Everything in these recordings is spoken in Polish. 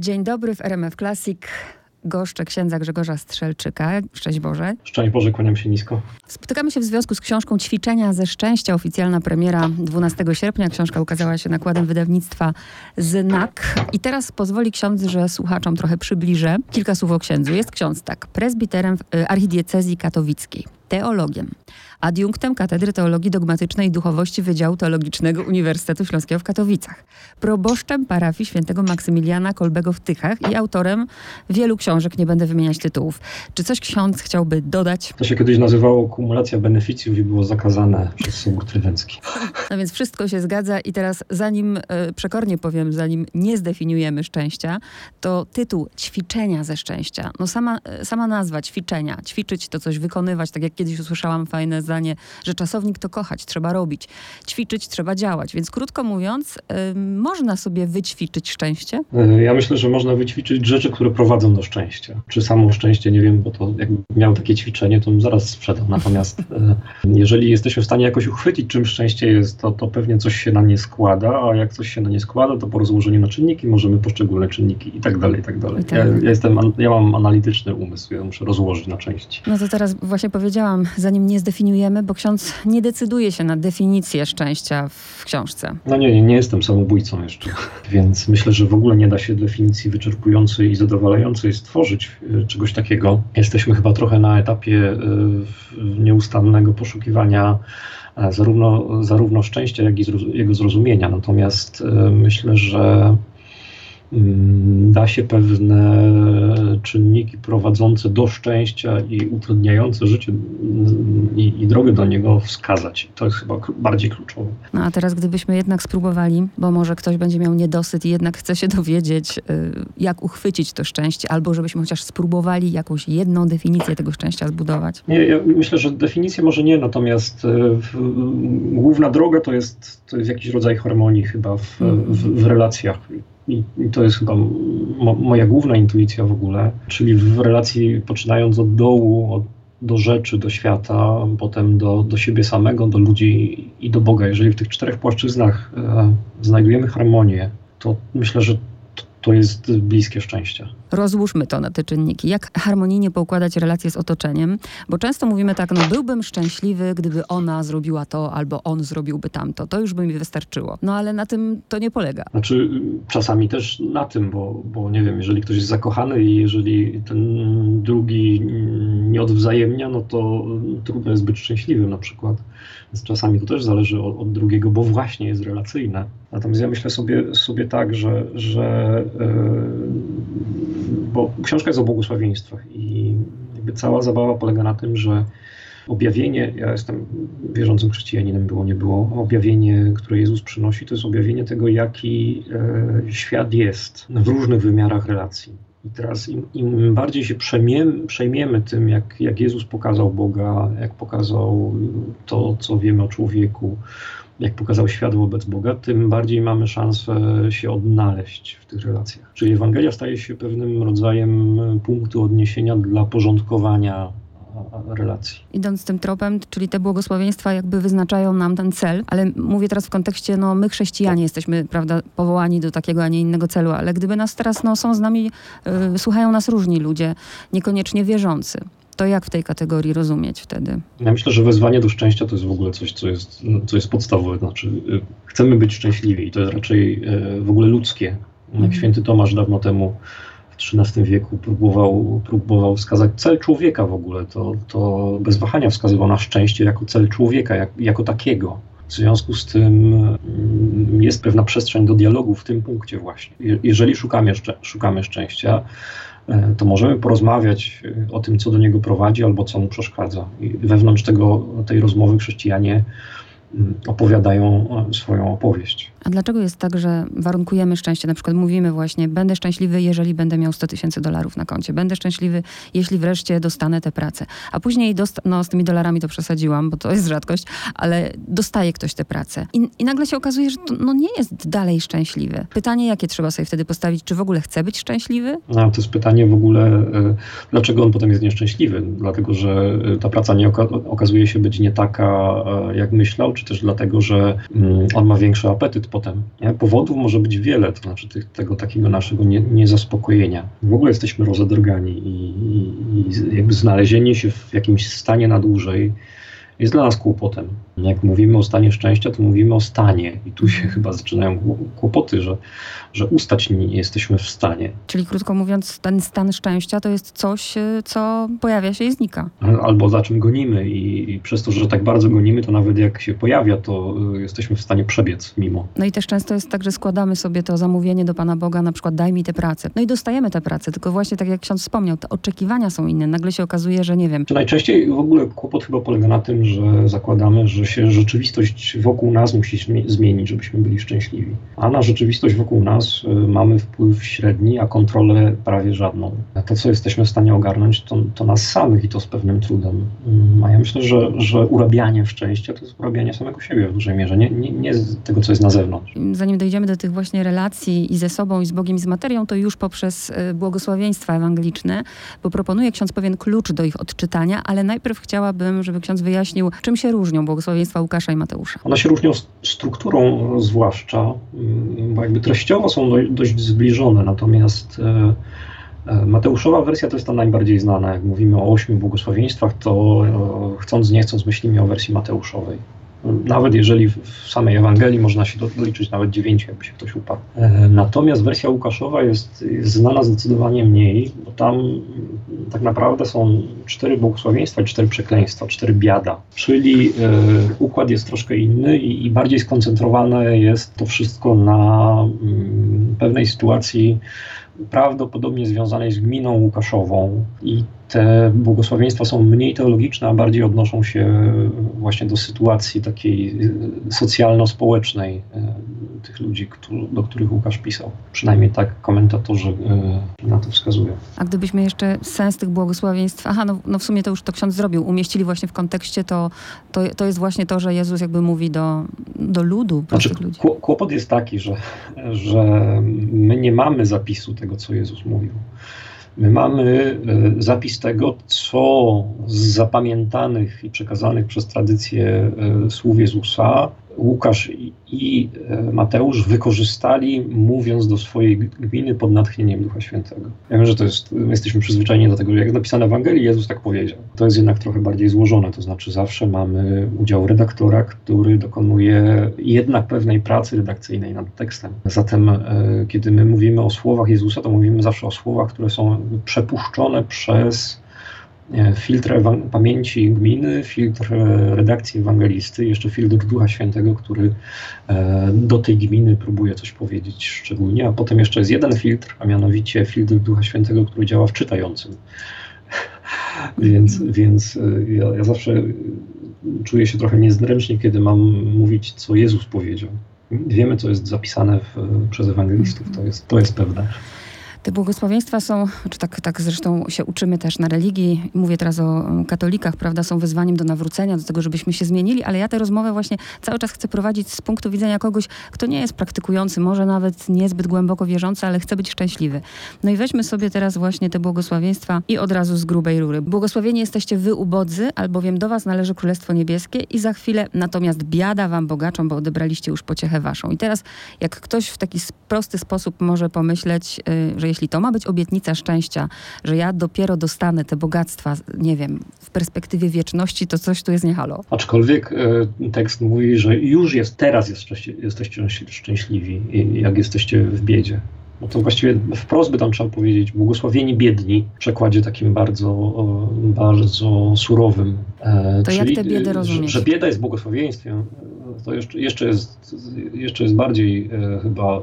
Dzień dobry w RMF Classic. Goszczę księdza Grzegorza Strzelczyka. Szczęść Boże. Szczęść Boże, kłaniam się nisko. Spotykamy się w związku z książką Ćwiczenia ze Szczęścia. Oficjalna premiera 12 sierpnia. Książka ukazała się nakładem wydawnictwa Znak. I teraz pozwoli ksiądz, że słuchaczom trochę przybliżę. Kilka słów o księdzu. Jest ksiądz tak, prezbiterem w y, archidiecezji katowickiej, teologiem, adiunktem Katedry Teologii Dogmatycznej i Duchowości Wydziału Teologicznego Uniwersytetu Śląskiego w Katowicach, proboszczem parafii świętego Maksymiliana Kolbego w Tychach i autorem wielu książek, nie będę wymieniać tytułów. Czy coś ksiądz chciałby dodać? To się kiedyś nazywało kumulacja beneficjów i było zakazane przez Sobór Trydencki. No więc wszystko się zgadza i teraz zanim, e, przekornie powiem, zanim nie zdefiniujemy szczęścia, to tytuł ćwiczenia ze szczęścia. No sama, e, sama nazwa ćwiczenia, ćwiczyć to coś wykonywać, tak jak kiedyś usłyszałam fajne zdanie, że czasownik to kochać, trzeba robić. Ćwiczyć trzeba działać. Więc krótko mówiąc, y, można sobie wyćwiczyć szczęście? E, Ja myślę, że można wyćwiczyć rzeczy, które prowadzą do szczęścia. Czy samo szczęście, nie wiem, bo to jakbym miał takie ćwiczenie, to bym zaraz sprzedał. Natomiast e, jeżeli jesteśmy w stanie jakoś uchwycić, czym szczęście jest, to, to pewnie coś się na nie składa, a jak coś się na nie składa, to po rozłożeniu na czynniki możemy poszczególne czynniki i tak dalej, i tak dalej. Tak Ja, ja, jestem, ja mam analityczny umysł, ja muszę rozłożyć na części. No to teraz właśnie powiedziałam, zanim nie zdefiniujemy, bo ksiądz nie decyduje się na definicję szczęścia w książce. No nie, nie, jestem samobójcą jeszcze, więc myślę, że w ogóle nie da się definicji wyczerpującej i zadowalającej stworzyć e, czegoś takiego. Jesteśmy chyba trochę na etapie e, nieustannego poszukiwania e, zarówno, zarówno szczęścia, jak i jego zrozumienia. Natomiast myślę, że da się pewne czynniki prowadzące do szczęścia i utrudniające życie mm, i, i drogę do niego wskazać. To jest chyba bardziej kluczowe. No a teraz gdybyśmy jednak spróbowali, bo może ktoś będzie miał niedosyt i jednak chce się dowiedzieć, y, jak uchwycić to szczęście, albo żebyśmy chociaż spróbowali jakąś jedną definicję tego szczęścia zbudować. Nie, ja myślę, że definicję może nie, natomiast e, w, główna droga to jest, to jest jakiś rodzaj harmonii chyba w, w, w relacjach. I, I to jest chyba mo, moja główna intuicja w ogóle, czyli w relacji poczynając od dołu, od, do rzeczy, do świata, potem do, do siebie samego, do ludzi i do Boga. Jeżeli w tych czterech płaszczyznach e, znajdujemy harmonię, to myślę, że to, to jest bliskie szczęścia. Rozłóżmy to na te czynniki. Jak harmonijnie poukładać relacje z otoczeniem? Bo często mówimy tak, no byłbym szczęśliwy, gdyby ona zrobiła to, albo on zrobiłby tamto. To już by mi wystarczyło. No ale na tym to nie polega. Znaczy, czasami też na tym, bo, bo nie wiem, jeżeli ktoś jest zakochany i jeżeli ten drugi nie odwzajemnia, no to trudno jest być szczęśliwym na przykład. Więc czasami to też zależy od, od drugiego, bo właśnie jest relacyjne. Natomiast ja myślę sobie, sobie tak, że, że yy, bo książka jest o błogosławieństwach i jakby cała zabawa polega na tym, że objawienie, ja jestem wierzącym chrześcijaninem, było nie było, objawienie, które Jezus przynosi, to jest objawienie tego, jaki e, świat jest w różnych wymiarach relacji. I teraz im, im bardziej się przejmiemy, przejmiemy tym, jak, jak Jezus pokazał Boga, jak pokazał to, co wiemy o człowieku, jak pokazał świat wobec Boga, tym bardziej mamy szansę się odnaleźć w tych relacjach. Czyli Ewangelia staje się pewnym rodzajem punktu odniesienia dla porządkowania relacji. Idąc tym tropem, czyli te błogosławieństwa jakby wyznaczają nam ten cel, ale mówię teraz w kontekście, no my chrześcijanie jesteśmy, prawda, powołani do takiego, a nie innego celu, ale gdyby nas teraz, no są z nami, y, słuchają nas różni ludzie, niekoniecznie wierzący. To jak w tej kategorii rozumieć wtedy? Ja myślę, że wezwanie do szczęścia to jest w ogóle coś, co jest, no, co jest podstawowe. Znaczy, y, chcemy być szczęśliwi i to jest raczej y, w ogóle ludzkie. Jak święty Tomasz dawno temu w XIII wieku próbował, próbował wskazać cel człowieka w ogóle, to, to bez wahania wskazywał na szczęście jako cel człowieka, jak, jako takiego. W związku z tym mm, jest pewna przestrzeń do dialogu w tym punkcie właśnie. Je- Jeżeli szukamy, szukamy szczęścia, to możemy porozmawiać e, o tym, co do niego prowadzi albo co mu przeszkadza. I wewnątrz tego, tej rozmowy chrześcijanie opowiadają e, swoją opowieść. A dlaczego jest tak, że warunkujemy szczęście? Na przykład mówimy właśnie, będę szczęśliwy, jeżeli będę miał 100 tysięcy dolarów na koncie. Będę szczęśliwy, jeśli wreszcie dostanę tę pracę. A później, dosta- no z tymi dolarami to przesadziłam, bo to jest rzadkość, ale dostaje ktoś tę pracę. I, i nagle się okazuje, że to no, nie jest dalej szczęśliwy. Pytanie, jakie trzeba sobie wtedy postawić? Czy w ogóle chce być szczęśliwy? No, to jest pytanie w ogóle, e, dlaczego on potem jest nieszczęśliwy? Dlatego, że e, ta praca nie oka- okazuje się być nie taka, jak myślał, czy też dlatego, że mm, on ma większy apetyt potem. Nie? Powodów może być wiele, to znaczy tych, tego takiego naszego nie, niezaspokojenia. W ogóle jesteśmy rozedrgani i, i, i jakby znalezienie się w jakimś stanie na dłużej jest dla nas kłopotem. Jak mówimy o stanie szczęścia, to mówimy o stanie i tu się chyba zaczynają kłopoty, że, że ustać nie jesteśmy w stanie. Czyli krótko mówiąc, ten stan szczęścia to jest coś, y, co pojawia się i znika. Albo za czym gonimy i, i przez to, że tak bardzo gonimy, to nawet jak się pojawia, to y, jesteśmy w stanie przebiec mimo. No i też często jest tak, że składamy sobie to zamówienie do Pana Boga, na przykład daj mi tę pracę. No i dostajemy tę pracę, tylko właśnie tak jak ksiądz wspomniał, te oczekiwania są inne. Nagle się okazuje, że nie wiem. Najczęściej w ogóle kłopot chyba polega na tym, że zakładamy, że się rzeczywistość wokół nas musi zmienić, żebyśmy byli szczęśliwi. A na rzeczywistość wokół nas y, mamy wpływ średni, a kontrolę prawie żadną. To, co jesteśmy w stanie ogarnąć, to, to nas samych i to z pewnym trudem. Mm, a ja myślę, że, że urabianie szczęścia to jest urabianie samego siebie w dużej mierze, nie, nie, nie tego, co jest na zewnątrz. Zanim dojdziemy do tych właśnie relacji i ze sobą, i z Bogiem, i z materią, to już poprzez y, błogosławieństwa ewangeliczne, bo proponuje ksiądz pewien klucz do ich odczytania, ale najpierw chciałabym, żeby ksiądz wyjaśnił, czym się różnią błogosławieństwa Łukasza i Mateusza. One się różnią strukturą zwłaszcza, mm, bo jakby treściowo są dość zbliżone, natomiast e, e, Mateuszowa wersja to jest ta najbardziej znana. Jak mówimy o ośmiu błogosławieństwach, to e, chcąc nie chcąc myślimy o wersji Mateuszowej. Nawet jeżeli w samej Ewangelii można się doliczyć nawet dziewięciu, jakby się ktoś uparł. E, natomiast wersja Łukaszowa jest, znana zdecydowanie mniej, bo tam tak naprawdę są cztery błogosławieństwa, cztery przekleństwa, cztery biada. Czyli e, układ jest troszkę inny i, i bardziej skoncentrowane jest to wszystko na mm, pewnej sytuacji prawdopodobnie związanej z gminą Łukaszową i te błogosławieństwa są mniej teologiczne, a bardziej odnoszą się właśnie do sytuacji takiej socjalno-społecznej e, tych ludzi, do których Łukasz pisał. Przynajmniej tak komentatorzy e, na to wskazują. A gdybyśmy jeszcze sens tych błogosławieństw, aha, no, no w sumie to już to ksiądz zrobił, umieścili właśnie w kontekście, to, to, to jest właśnie to, że Jezus jakby mówi do, do ludu, prostych znaczy, ludzi. Kłopot jest taki, że, że my nie mamy zapisu tego, co Jezus mówił. My mamy e, zapis tego, co z zapamiętanych i przekazanych przez tradycję e, słów Jezusa Łukasz i e, Mateusz wykorzystali, mówiąc do swojej gminy pod natchnieniem Ducha Świętego. Ja wiem, że to jest, my jesteśmy przyzwyczajeni do tego, że jak napisane w Ewangelii, Jezus tak powiedział. To jest jednak trochę bardziej złożone, to znaczy zawsze mamy udział redaktora, który dokonuje jednak pewnej pracy redakcyjnej nad tekstem. Zatem, e, kiedy my mówimy o słowach Jezusa, to mówimy zawsze o słowach, które są przepuszczone przez filtr pamięci gminy, filtr e, redakcji ewangelisty, jeszcze filtr Ducha Świętego, który e, do tej gminy próbuje coś powiedzieć szczególnie, a potem jeszcze jest jeden filtr, a mianowicie filtr Ducha Świętego, który działa w czytającym. więc więc e, ja, ja zawsze czuję się trochę niezręcznie, kiedy mam mówić, co Jezus powiedział. Wiemy, co jest zapisane w, przez ewangelistów, to jest, to jest pewne. Te błogosławieństwa są, czy tak, tak zresztą się uczymy też na religii, mówię teraz o katolikach, prawda, są wyzwaniem do nawrócenia, do tego, żebyśmy się zmienili, ale ja tę rozmowę właśnie cały czas chcę prowadzić z punktu widzenia kogoś, kto nie jest praktykujący, może nawet niezbyt głęboko wierzący, ale chce być szczęśliwy. No i weźmy sobie teraz właśnie te błogosławieństwa i od razu z grubej rury. Błogosławieni jesteście wy ubodzy, albowiem do was należy Królestwo Niebieskie i za chwilę natomiast biada wam bogaczom, bo odebraliście już pociechę waszą. I teraz jak ktoś w taki prosty sposób może pomyśleć, yy, że jeśli to ma być obietnica szczęścia, że ja dopiero dostanę te bogactwa, nie wiem, w perspektywie wieczności, to coś tu jest niehalo. Aczkolwiek e, tekst mówi, że już jest, teraz jest, jesteście szczęśliwi, jak jesteście w biedzie. No to właściwie wprost by tam trzeba powiedzieć, błogosławieni biedni, w przekładzie takim bardzo, bardzo surowym. E, to Czyli, jak tę biedę rozumieć? Że, że bieda jest błogosławieństwem, to jeszcze, jeszcze, jest, jeszcze jest bardziej e, chyba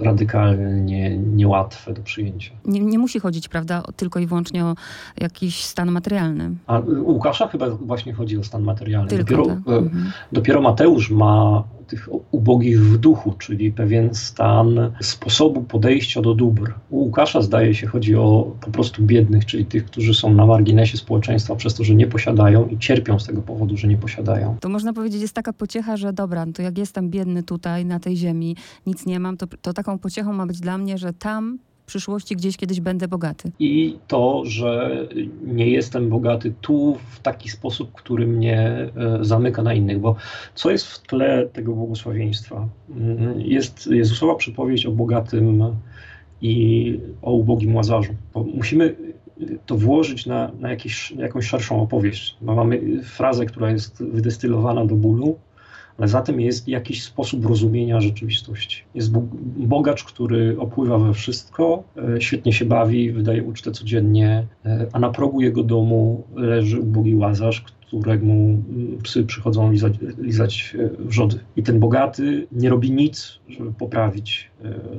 radykalnie niełatwe do przyjęcia. Nie, nie musi chodzić, prawda, tylko i wyłącznie o jakiś stan materialny. A u Łukasza chyba właśnie chodzi o stan materialny. Tylko dopiero, tak. e, mhm. dopiero Mateusz ma tych ubogich w duchu, czyli pewien stan sposobu podejścia do dóbr. U Łukasza zdaje się chodzi o po prostu biednych, czyli tych, którzy są na marginesie społeczeństwa przez to, że nie posiadają i cierpią z tego powodu, że nie posiadają. To można powiedzieć, jest taka pociecha, że dobra, no to jak jestem biedny tutaj na tej ziemi, nic nie mam, to, to taką pociechą ma być dla mnie, że tam przyszłości gdzieś kiedyś będę bogaty. I to, że nie jestem bogaty tu w taki sposób, który mnie e, zamyka na innych, bo co jest w tle tego błogosławieństwa? Mm, jest Jezusowa przypowieść o bogatym i o ubogim łazarzu. Bo musimy to włożyć na, na, jakieś, jakąś szerszą opowieść. Bo mamy frazę, która jest wydestylowana do bólu, ale za tym jest jakiś sposób rozumienia rzeczywistości. Jest bogacz, który opływa we wszystko, e, świetnie się bawi, wydaje ucztę codziennie, e, a na progu jego domu leży ubogi łazarz, któremu mm, psy przychodzą lizać, lizać e, wrzody. I ten bogaty nie robi nic, żeby poprawić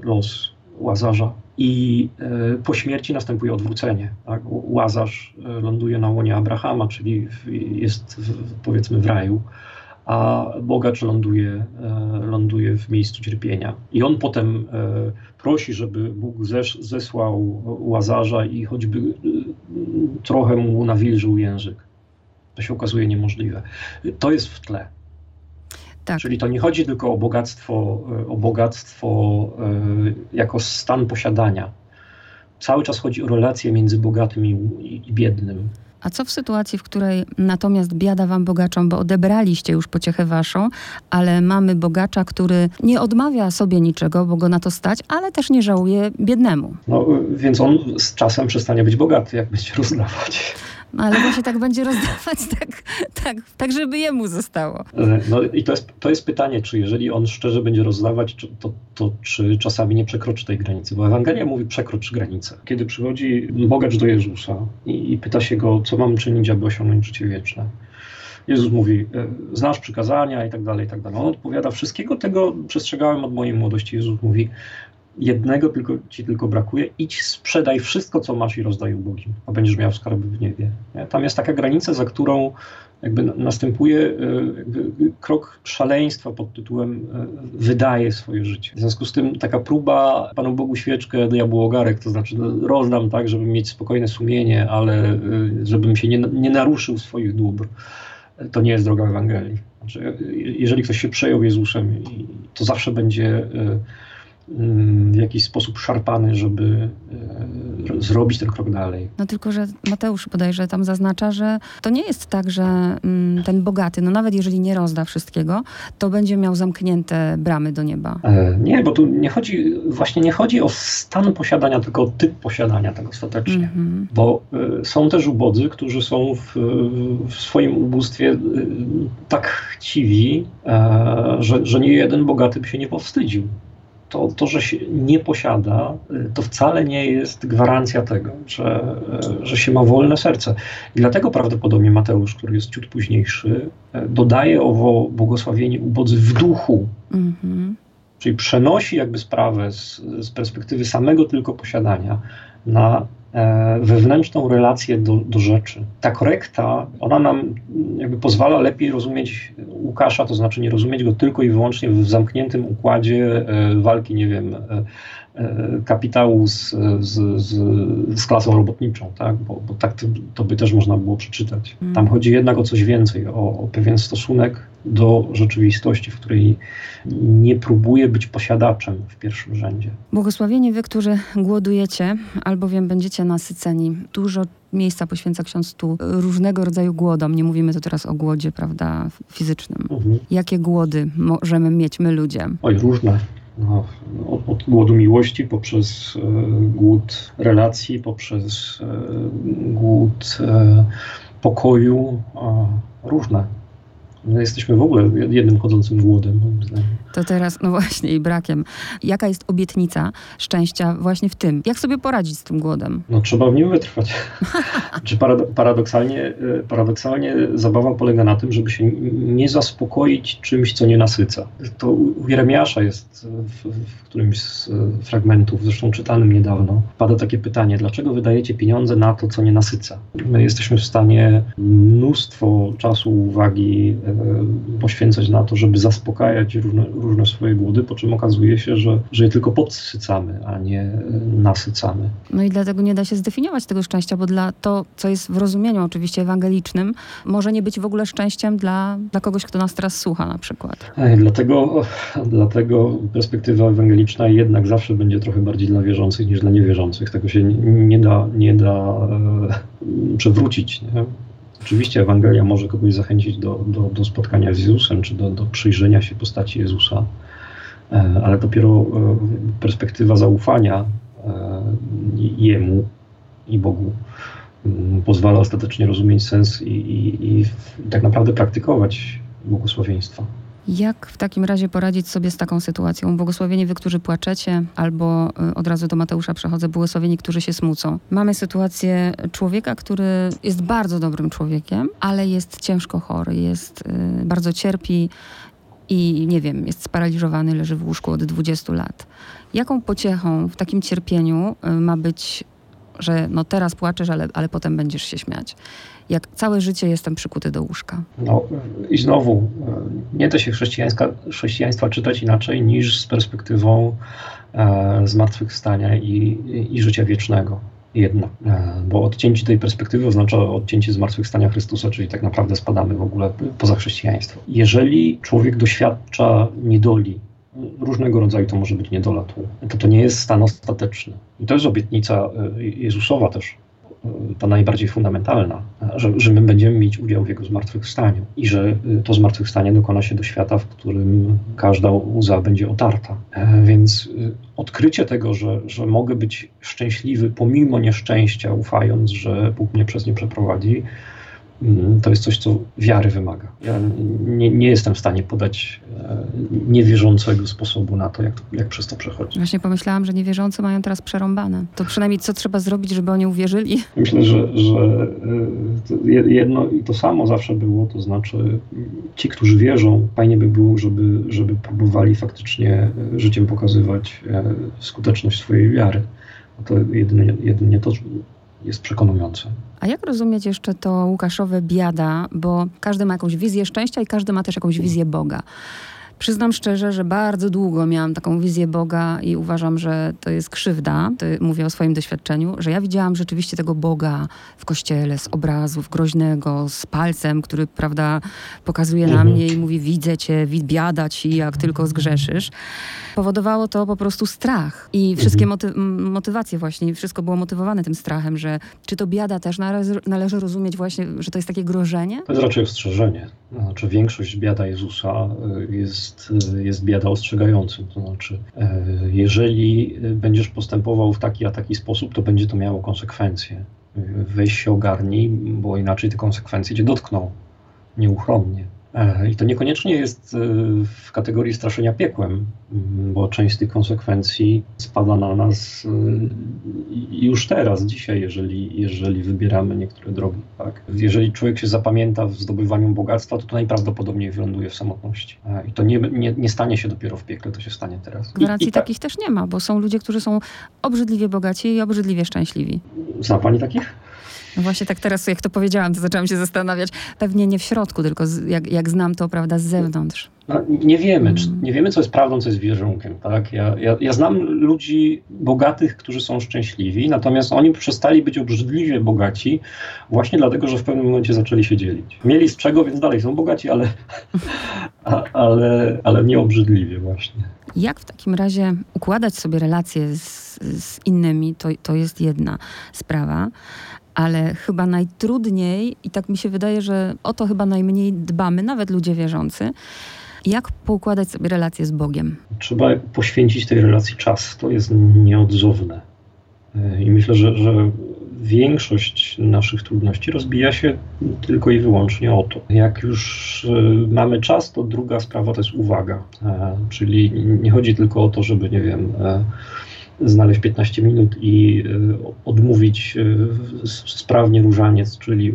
los Łazarza. I po śmierci następuje odwrócenie. Tak? Łazarz ląduje na łonie Abrahama, czyli jest powiedzmy w raju a bogacz ląduje, e, ląduje w miejscu cierpienia. I on potem e, prosi, żeby Bóg zesz, zesłał łazarza i choćby e, trochę mu nawilżył język. To się okazuje niemożliwe. To jest w tle. Tak. Czyli to nie chodzi tylko o bogactwo, o bogactwo jako stan posiadania. Cały czas chodzi o relacje między bogatym i, i biednym. A co w sytuacji, w której natomiast biada wam bogaczom, bo odebraliście już pociechę waszą, ale mamy bogacza, który nie odmawia sobie niczego, bo go na to stać, ale też nie żałuje biednemu. No, więc on z czasem przestanie być bogaty, jak będzie rozdawać. No, ale właśnie tak będzie rozdawać, tak, tak, tak żeby jemu zostało. E, no i to jest, to jest pytanie, czy jeżeli on szczerze będzie rozdawać, to, to czy czasami nie przekroczy tej granicy? Bo Ewangelia mówi przekrocz granicę. Kiedy przychodzi bogacz do Jezusa i, i pyta się go, co mam czynić, aby osiągnąć życie wieczne. Jezus mówi, e, znasz przykazania i tak dalej, i tak dalej. On odpowiada, wszystkiego tego przestrzegałem od mojej młodości. Jezus mówi, jednego tylko, ci tylko brakuje, idź sprzedaj wszystko, co masz i rozdaj ubogim, a będziesz miał skarby w niebie. Nie? Tam jest taka granica, za którą jakby następuje e, jakby krok szaleństwa pod tytułem e, wydaje swoje życie. W związku z tym taka próba Panu Bogu świeczkę, diabłu ogarek, to znaczy no, rozdam tak, żeby mieć spokojne sumienie, ale e, żebym się nie, nie naruszył swoich dóbr. To nie jest droga Ewangelii. Znaczy, jeżeli ktoś się przejął Jezusem, to zawsze będzie w jakiś sposób szarpany, żeby e, zrobić ten krok dalej. No tylko, że Mateusz bodajże tam zaznacza, że to nie jest tak, że mm, ten bogaty, no nawet jeżeli nie rozda wszystkiego, to będzie miał zamknięte bramy do nieba. E, nie, bo tu nie chodzi, właśnie nie chodzi o stan posiadania, tylko o typ posiadania tego ostatecznie. Mm -hmm. Bo e, są też ubodzy, którzy są w, w swoim ubóstwie tak chciwi, że, że nie jeden bogaty by się nie powstydził to, to, że się nie posiada, y, to wcale nie jest gwarancja tego, że, y, że się ma wolne serce. I dlatego prawdopodobnie Mateusz, który jest ciut późniejszy, y, dodaje owo błogosławienie ubodzy w duchu. Mm-hmm. Czyli przenosi jakby sprawę z, z perspektywy samego tylko posiadania na wewnętrzną relację do, do rzeczy. Ta korekta, ona nam jakby pozwala lepiej rozumieć Łukasza, to znaczy nie rozumieć go tylko i wyłącznie w zamkniętym układzie e, walki, nie wiem, e, kapitału z, z, z, z klasą robotniczą, tak? bo, bo tak to, to, by też można było przeczytać. Mm. Tam chodzi jednak o coś więcej, o, o pewien stosunek do rzeczywistości, w której nie próbuje być posiadaczem w pierwszym rzędzie. Błogosławieni wy, którzy głodujecie, albowiem będziecie nasyceni. Dużo miejsca poświęca ksiądz tu różnego rodzaju głodom. Nie mówimy tu teraz o głodzie, prawda, fizycznym. Mhm. Jakie głody możemy mieć my ludzie? Oj, różne. No, od, od, głodu miłości, poprzez e, głód relacji, poprzez e, głód e, pokoju, różne. My jesteśmy w ogóle jednym chodzącym głodem, moim zdaniem. To teraz, no właśnie, i brakiem. Jaka jest obietnica szczęścia właśnie w tym? Jak sobie poradzić z tym głodem? No trzeba w nim wytrwać. Czy paradoksalnie, e, paradoksalnie zabawa polega na tym, żeby się nie zaspokoić czymś, co nie nasyca. To u Jeremiasza jest w, w którymś z e, fragmentów, zresztą czytanym niedawno, pada takie pytanie, dlaczego wydajecie pieniądze na to, co nie nasyca? My jesteśmy w stanie mnóstwo czasu, uwagi poświęcać na to, żeby zaspokajać różne, różne swoje głody, po czym okazuje się, że, że je tylko podsycamy, a nie nasycamy. No i dlatego nie da się zdefiniować tego szczęścia, bo dla to, co jest w rozumieniu oczywiście ewangelicznym, może nie być w ogóle szczęściem dla, dla kogoś, kto nas teraz słucha na przykład. Dlatego, dlatego perspektywa ewangeliczna jednak zawsze będzie trochę bardziej dla wierzących niż dla niewierzących. Tego się nie da, nie da e, przewrócić. Nie? Oczywiście Ewangelia może kogoś zachęcić do, do, do spotkania z Jezusem, czy do, do przyjrzenia się postaci Jezusa, e, ale dopiero e, perspektywa zaufania e, Jemu i Bogu mm, pozwala ostatecznie rozumieć sens i, i, i tak naprawdę praktykować błogosławieństwa. Jak w takim razie poradzić sobie z taką sytuacją? Błogosławieni wy, którzy płaczecie, albo y, od razu do Mateusza przechodzę, błogosławieni, którzy się smucą. Mamy sytuację człowieka, który jest bardzo dobrym człowiekiem, ale jest ciężko chory, jest y, bardzo cierpi i nie wiem, jest sparaliżowany, leży w łóżku od 20 lat. Jaką pociechą w takim cierpieniu y, ma być, że no teraz płaczesz, ale, ale potem będziesz się śmiać? jak całe życie jestem przykuty do łóżka. No i znowu, e, nie da się chrześcijaństwa czytać inaczej niż z perspektywą e, zmartwychwstania i, i życia wiecznego. Jednak, e, bo odcięcie tej perspektywy oznacza odcięcie zmartwychwstania Chrystusa, czyli tak naprawdę spadamy w ogóle poza chrześcijaństwo. Jeżeli człowiek doświadcza niedoli, różnego rodzaju to może być niedola to to nie jest stan ostateczny. I to jest obietnica e, Jezusowa też, ta najbardziej fundamentalna, że, że my będziemy mieć udział w jego zmartwychwstaniu i że y, to zmartwychwstanie dokona się do świata, w którym każda łza będzie otarta. E, więc y, odkrycie tego, że, że mogę być szczęśliwy pomimo nieszczęścia, ufając, że Bóg mnie przez nie przeprowadzi, to jest coś, co wiary wymaga. Ja nie, nie jestem w stanie podać e, niewierzącego sposobu na to jak, jak przez to przechodzić. Właśnie pomyślałam, że niewierzący mają teraz przerąbane. To przynajmniej co trzeba zrobić, żeby oni uwierzyli? Myślę, że, że e, jedno i to samo zawsze było, to znaczy ci, którzy wierzą, fajnie by było, żeby, żeby próbowali faktycznie życiem pokazywać e, skuteczność swojej wiary. To jedynie, jedynie to jest przekonujące. A jak rozumieć jeszcze to Łukaszowe biada, bo każdy ma jakąś wizję szczęścia i każdy ma też jakąś wizję Boga. Przyznam szczerze, że bardzo długo miałam taką wizję Boga i uważam, że to jest krzywda. Mówię o swoim doświadczeniu, że ja widziałam rzeczywiście tego Boga w kościele z obrazów groźnego, z palcem, który, prawda, pokazuje na mnie i mówi: Widzę cię, biada ci, jak tylko zgrzeszysz. Powodowało to po prostu strach i wszystkie moty motywacje, właśnie, wszystko było motywowane tym strachem, że czy to biada też należy, należy rozumieć właśnie, że to jest takie grożenie? To jest raczej ostrzeżenie. Znaczy, większość biada Jezusa y, jest jest, jest biada ostrzegającym. To znaczy, e, jeżeli będziesz postępował w taki a taki sposób, to będzie to miało konsekwencje. Weź się ogarnij, bo inaczej te konsekwencje cię dotkną nieuchronnie. E, I to niekoniecznie jest e, w kategorii straszenia piekłem, bo część z tych konsekwencji spada na nas e, już teraz, dzisiaj, jeżeli, jeżeli wybieramy niektóre drogi. Tak? Jeżeli człowiek się zapamięta w zdobywaniu bogactwa, to to najprawdopodobniej wyląduje w samotności. I to nie, nie, nie stanie się dopiero w piekle, to się stanie teraz. Gwarancji I, i ta... takich też nie ma, bo są ludzie, którzy są obrzydliwie bogaci i obrzydliwie szczęśliwi. Zna pani takich? No właśnie tak teraz, jak to powiedziałam, to zaczęłam się zastanawiać. Pewnie nie w środku, tylko z, jak, jak znam to, prawda, z zewnątrz. No, nie wiemy, czy, nie wiemy, co jest prawdą, co jest wierunkiem. Tak? Ja, ja, ja znam ludzi bogatych, którzy są szczęśliwi, natomiast oni przestali być obrzydliwie bogaci właśnie dlatego, że w pewnym momencie zaczęli się dzielić. Mieli z czego, więc dalej są bogaci, ale, a, ale, ale nie obrzydliwie właśnie. Jak w takim razie układać sobie relacje z, z innymi, to, to jest jedna sprawa ale chyba najtrudniej, i tak mi się wydaje, że o to chyba najmniej dbamy, nawet ludzie wierzący, jak poukładać sobie relacje z Bogiem? Trzeba poświęcić tej relacji czas. To jest nieodzowne. I myślę, że, że większość naszych trudności rozbija się tylko i wyłącznie o to. Jak już e, mamy czas, to druga sprawa to jest uwaga. E, czyli nie chodzi tylko o to, żeby, nie wiem, e, znaleźć 15 minut i e, odmówić e, sprawnie różaniec, czyli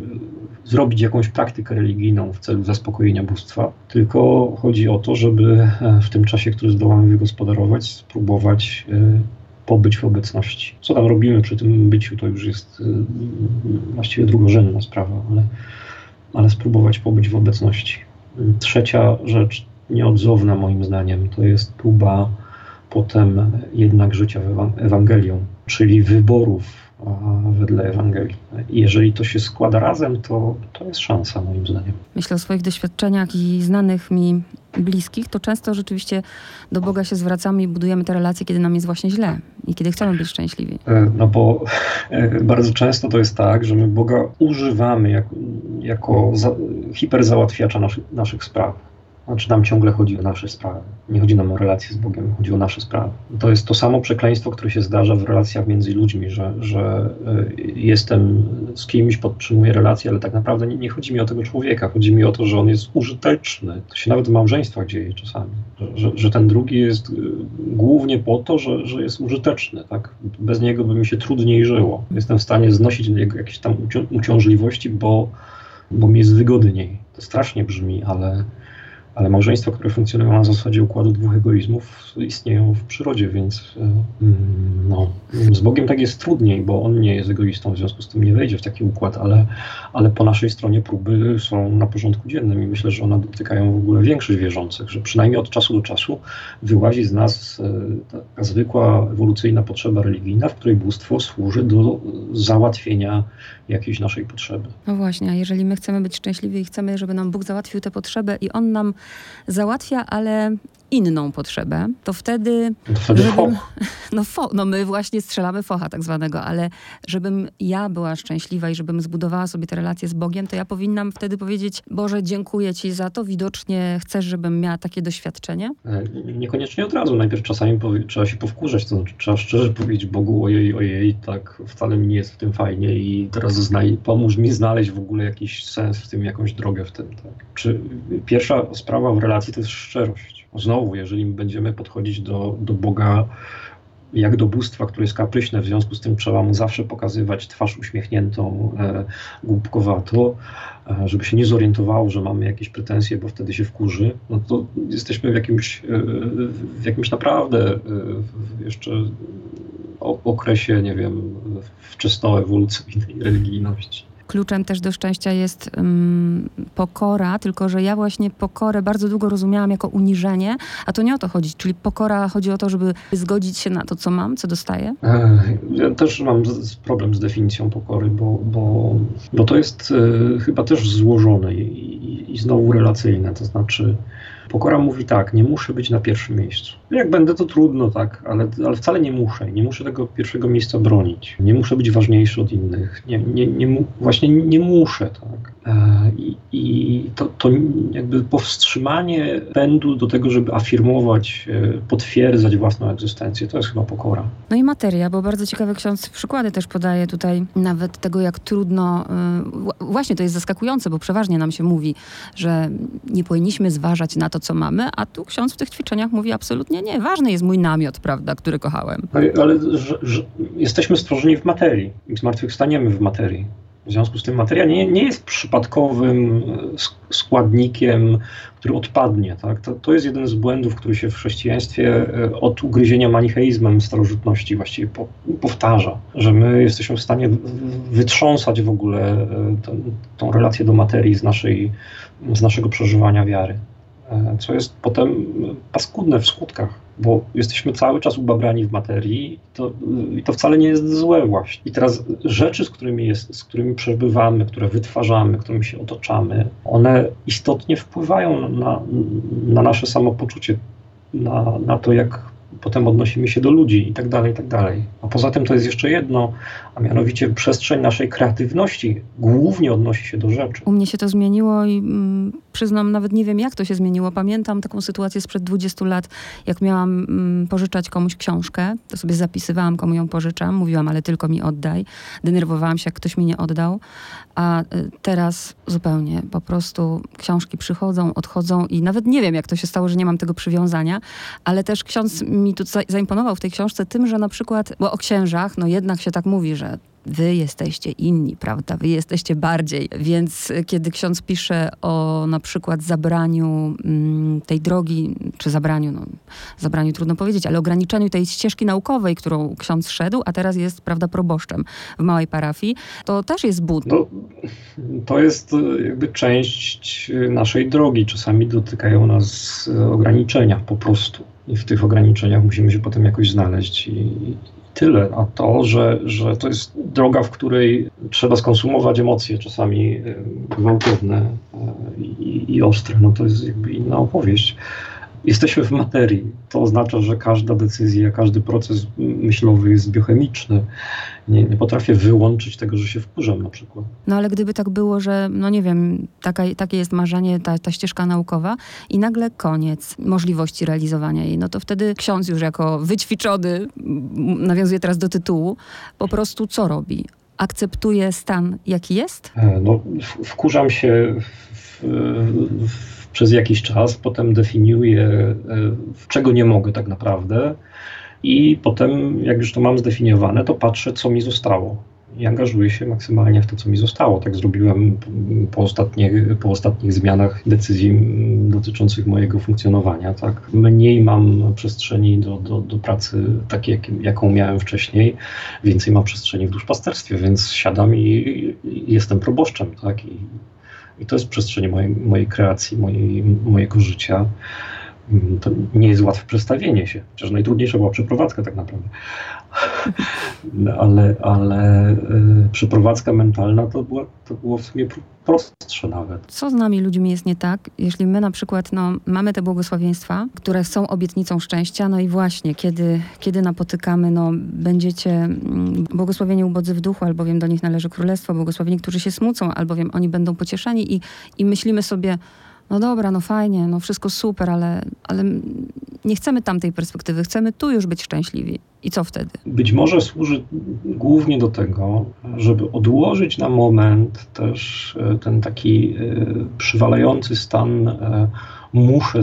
zrobić jakąś praktykę religijną w celu zaspokojenia bóstwa, tylko chodzi o to, żeby e, w tym czasie, który zdołamy wygospodarować, spróbować pobyć w obecności. Co tam robimy przy tym byciu, to już jest właściwie drugorzędna sprawa, ale, ale spróbować pobyć w obecności. Trzecia rzecz nieodzowna moim zdaniem. To jest próba potem jednak życia Ewangelią, czyli wyborów wedle Ewangelii. Jeżeli to się składa razem, to, to jest szansa moim zdaniem. Myślę o swoich doświadczeniach i znanych mi bliskich, to często rzeczywiście do Boga się zwracamy i budujemy te relacje, kiedy nam jest właśnie źle i kiedy chcemy być szczęśliwi. E, no bo e, bardzo często to jest tak, że my Boga używamy jako, jako za, hiperzałatwiacza naszych, naszych spraw. Znaczy nam ciągle chodzi o nasze sprawy. Nie chodzi nam o relacje z Bogiem, chodzi o nasze sprawy. To jest to samo przekleństwo, które się zdarza w relacjach między ludźmi, że, że y, jestem z kimś, podtrzymuję relacje, ale tak naprawdę nie, nie, chodzi mi o tego człowieka, chodzi mi o to, że on jest użyteczny. To się nawet w małżeństwach dzieje czasami, że, że ten drugi jest y, głównie po to, że, że jest użyteczny. Tak? Bez niego by mi się trudniej żyło. Jestem w stanie znosić jakieś tam uciążliwości, bo, bo mi jest wygodniej. To strasznie brzmi, ale ale małżeństwa, które funkcjonują na zasadzie układu dwóch egoizmów, istnieją w przyrodzie, więc e, mm, no, z Bogiem tak jest trudniej, bo On nie jest egoistą, w związku z tym nie wejdzie w taki układ, ale, ale po naszej stronie próby są na porządku dziennym i myślę, że one dotykają w ogóle większość wierzących, że przynajmniej od czasu do czasu wyłazi z nas e, taka zwykła ewolucyjna potrzeba religijna, w której bóstwo służy do załatwienia jakiejś naszej potrzeby. No właśnie, a jeżeli my chcemy być szczęśliwi i chcemy, żeby nam Bóg załatwił tę potrzebę i On nam załatwia, ale inną potrzebę, to wtedy... To wtedy żebym, no, fo, no my właśnie strzelamy focha tak zwanego, ale żebym ja była szczęśliwa i żebym zbudowała sobie te relacje z Bogiem, to ja powinnam wtedy powiedzieć, Boże, dziękuję Ci za to, widocznie chcesz, żebym miała takie doświadczenie? E, niekoniecznie od razu, najpierw czasami trzeba się powkurzać, to znaczy trzeba szczerze powiedzieć Bogu, ojej, ojej, tak wcale mi nie jest w tym fajnie i teraz znaj, pomóż mi znaleźć w ogóle jakiś sens w tym, jakąś drogę w tym. Tak? Czy pierwsza sprawa w relacji to jest szczerość Znowu, jeżeli będziemy podchodzić do, do Boga jak do bóstwa, które jest kapryśne, w związku z tym trzeba mu zawsze pokazywać twarz uśmiechniętą, e, głupkowato, e, żeby się nie zorientowało, że mamy jakieś pretensje, bo wtedy się wkurzy, no to jesteśmy w jakimś, e, w jakimś naprawdę e, jeszcze okresie, nie wiem, wczesnoewolucyjnej religijności kluczem też do szczęścia jest um, pokora, tylko że ja właśnie pokorę bardzo długo rozumiałam jako uniżenie, a to nie o to chodzi. Czyli pokora chodzi o to, żeby zgodzić się na to, co mam, co dostaję? Ja też mam problem z definicją pokory, bo, bo, bo to jest e, chyba też złożone i, i, i znowu relacyjne. To znaczy, Pokora mówi tak, nie muszę być na pierwszym miejscu. Jak będę, to trudno, tak, ale, ale wcale nie muszę. Nie muszę tego pierwszego miejsca bronić. Nie muszę być ważniejszy od innych. Nie, nie, nie, właśnie nie muszę, tak. E, I, i to, to jakby powstrzymanie pędu do tego, żeby afirmować, e, potwierdzać własną egzystencję, to jest chyba pokora. No i materia, bo bardzo ciekawy ksiądz przykłady też podaje tutaj nawet tego, jak trudno, e, właśnie to jest zaskakujące, bo przeważnie nam się mówi, że nie powinniśmy zważać na to, co mamy, a tu ksiądz w tych ćwiczeniach mówi absolutnie nie. Ważny jest mój namiot, prawda, który kochałem. Ale, ale że, że jesteśmy stworzeni w materii i zmartwychwstaniemy w materii. W związku z tym materia nie, nie jest przypadkowym e, składnikiem, który odpadnie. Tak? To, to jest jeden z błędów, który się w chrześcijaństwie e, od ugryzienia manicheizmem starożytności właściwie po, powtarza, że my jesteśmy w stanie wytrząsać w ogóle e, tą relację do materii z, naszej, z naszego przeżywania wiary. E, co jest potem paskudne w skutkach, bo jesteśmy cały czas ubabrani w materii i to, i to wcale nie jest złe właśnie. I teraz rzeczy, z którymi, jest, z którymi przebywamy, które wytwarzamy, którymi się otaczamy, one istotnie wpływają na, na nasze samopoczucie, na, na to, jak potem odnosimy się do ludzi i tak dalej, i tak dalej. A poza tym to jest jeszcze jedno, a mianowicie przestrzeń naszej kreatywności głównie odnosi się do rzeczy. U mnie się to zmieniło i mm, przyznam, nawet nie wiem jak to się zmieniło. Pamiętam taką sytuację sprzed 20 lat, jak miałam mm, pożyczać komuś książkę, to sobie zapisywałam, komu ją pożyczam, mówiłam, ale tylko mi oddaj. Denerwowałam się, jak ktoś mi nie oddał, a y, teraz zupełnie po prostu książki przychodzą, odchodzą i nawet nie wiem, jak to się stało, że nie mam tego przywiązania, ale też ksiądz mi tu zaimponował w tej książce tym, że na przykład, bo o księżach, no jednak się tak mówi, że wy jesteście inni, prawda? Wy jesteście bardziej. Więc kiedy ksiądz pisze o na przykład zabraniu mm, tej drogi, czy zabraniu, no, zabraniu trudno powiedzieć, ale ograniczeniu tej ścieżki naukowej, którą ksiądz szedł, a teraz jest, prawda, proboszczem w małej parafii, to też jest but. No, to jest jakby część naszej drogi. Czasami dotykają nas ograniczenia po prostu. I w tych ograniczeniach musimy się potem jakoś znaleźć i, tyle. A to, że, że to jest droga, w której trzeba skonsumować emocje, czasami gwałtowne e, i, i ostre, no to jest jakby inna opowieść jesteśmy w materii. To oznacza, że każda decyzja, każdy proces myślowy jest biochemiczny. Nie, nie potrafię wyłączyć tego, że się wkurzam na przykład. No ale gdyby tak było, że no nie wiem, taka, takie jest marzenie, ta, ta ścieżka naukowa i nagle koniec możliwości realizowania jej, no to wtedy ksiądz już jako wyćwiczony, nawiązuje teraz do tytułu, po prostu co robi? Akceptuje stan, jaki jest? E, no, wkurzam się w, w przez jakiś czas, potem definiuję, e, czego nie mogę tak naprawdę, i potem, jak już to mam zdefiniowane, to patrzę, co mi zostało. I angażuję się maksymalnie w to, co mi zostało. Tak zrobiłem po, ostatnich, po ostatnich zmianach decyzji dotyczących mojego funkcjonowania. Tak? Mniej mam przestrzeni do, do, do pracy takiej, jak, jaką miałem wcześniej, więcej mam przestrzeni w duszpasterstwie, więc siadam i, i jestem proboszczem. Tak? I i to jest przestrzeń mojej, mojej kreacji, mojej, mojego życia. Mm, to nie jest łatwe przestawienie się, chociaż najtrudniejsza była przeprowadzka tak naprawdę. ale, ale y, przeprowadzka mentalna to, była, to było w sumie prostsze nawet. Co z nami ludźmi jest nie tak, jeśli my na przykład no, mamy te błogosławieństwa, które są obietnicą szczęścia, no i właśnie, kiedy, kiedy napotykamy, no, będziecie mm, błogosławieni ubodzy w duchu, albowiem do nich należy królestwo, błogosławieni, którzy się smucą, albowiem oni będą pocieszeni i, i myślimy sobie, no dobra, no fajnie, no wszystko super, ale, ale nie chcemy tamtej perspektywy, chcemy tu już być szczęśliwi. I co wtedy? Być może służy głównie do tego, żeby odłożyć na moment też e, ten taki e, przywalający stan e, muszę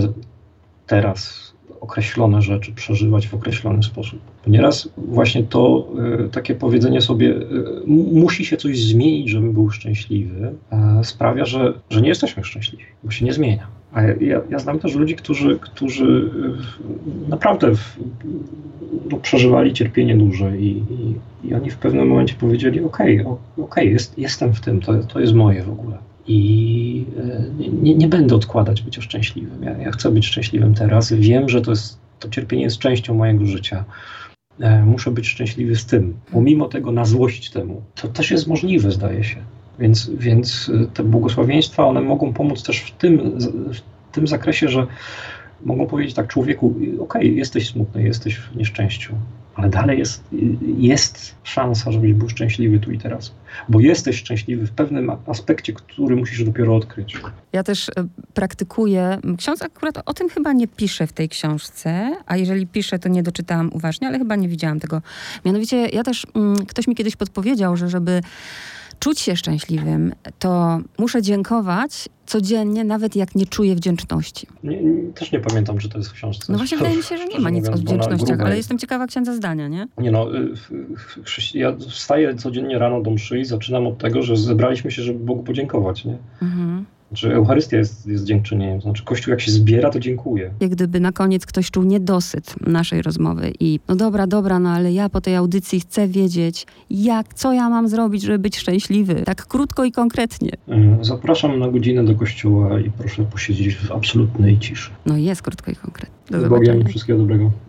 teraz określone rzeczy przeżywać w określony sposób. Nieraz właśnie to y, takie powiedzenie sobie, y, musi się coś zmienić, żebym był szczęśliwy, y, sprawia, że, że nie jesteśmy szczęśliwi, bo się nie zmienia. A ja, ja znam też ludzi, którzy, którzy naprawdę w, no, przeżywali cierpienie duże i, i, i, oni w pewnym momencie powiedzieli: OK, ok, jest, jestem w tym, to, to jest moje w ogóle i e, nie, nie, będę odkładać bycia szczęśliwym. Ja, ja, chcę być szczęśliwym teraz. Wiem, że to, jest, to cierpienie jest częścią mojego życia. E, muszę być szczęśliwy z tym. Pomimo tego na złość temu. To też jest możliwe, zdaje się. Więc, więc e, te błogosławieństwa, one mogą pomóc też w tym, w tym zakresie, że mogą powiedzieć tak człowieku, okej, okay, jesteś smutny, jesteś w nieszczęściu, ale dalej jest, jest szansa, żebyś był szczęśliwy tu i teraz. Bo jesteś szczęśliwy w pewnym aspekcie, który musisz dopiero odkryć. Ja też e, praktykuję. Ksiądz akurat o tym chyba nie pisze w tej książce, a jeżeli pisze, to nie doczytałam uważnie, ale chyba nie widziałam tego. Mianowicie ja też, mm, ktoś mi kiedyś podpowiedział, że żeby czuć się szczęśliwym, to muszę dziękować codziennie, nawet jak nie czuję wdzięczności. Nie, nie, też nie pamiętam, czy to jest w książce. No właśnie wydaje mi się, że nie ma nic o wdzięcznościach, ale jestem ciekawa księdza zdania, nie? Nie no, y, ja wstaję codziennie rano do mszy i zaczynam od tego, że zebraliśmy się, żeby Bogu podziękować, nie? Mhm. Znaczy Eucharystia jest, jest dziękczynieniem, znaczy Kościół jak się zbiera, to dziękuję. Jak gdyby na koniec ktoś czuł niedosyt naszej rozmowy i no dobra, dobra, no ale ja po tej audycji chcę wiedzieć, jak, co ja mam zrobić, żeby być szczęśliwy. Tak krótko i konkretnie. Zapraszam na godzinę do kościoła i proszę posiedzieć w absolutnej ciszy. No jest krótko i konkretnie. Do Z Bogiem, wszystkiego dobrego.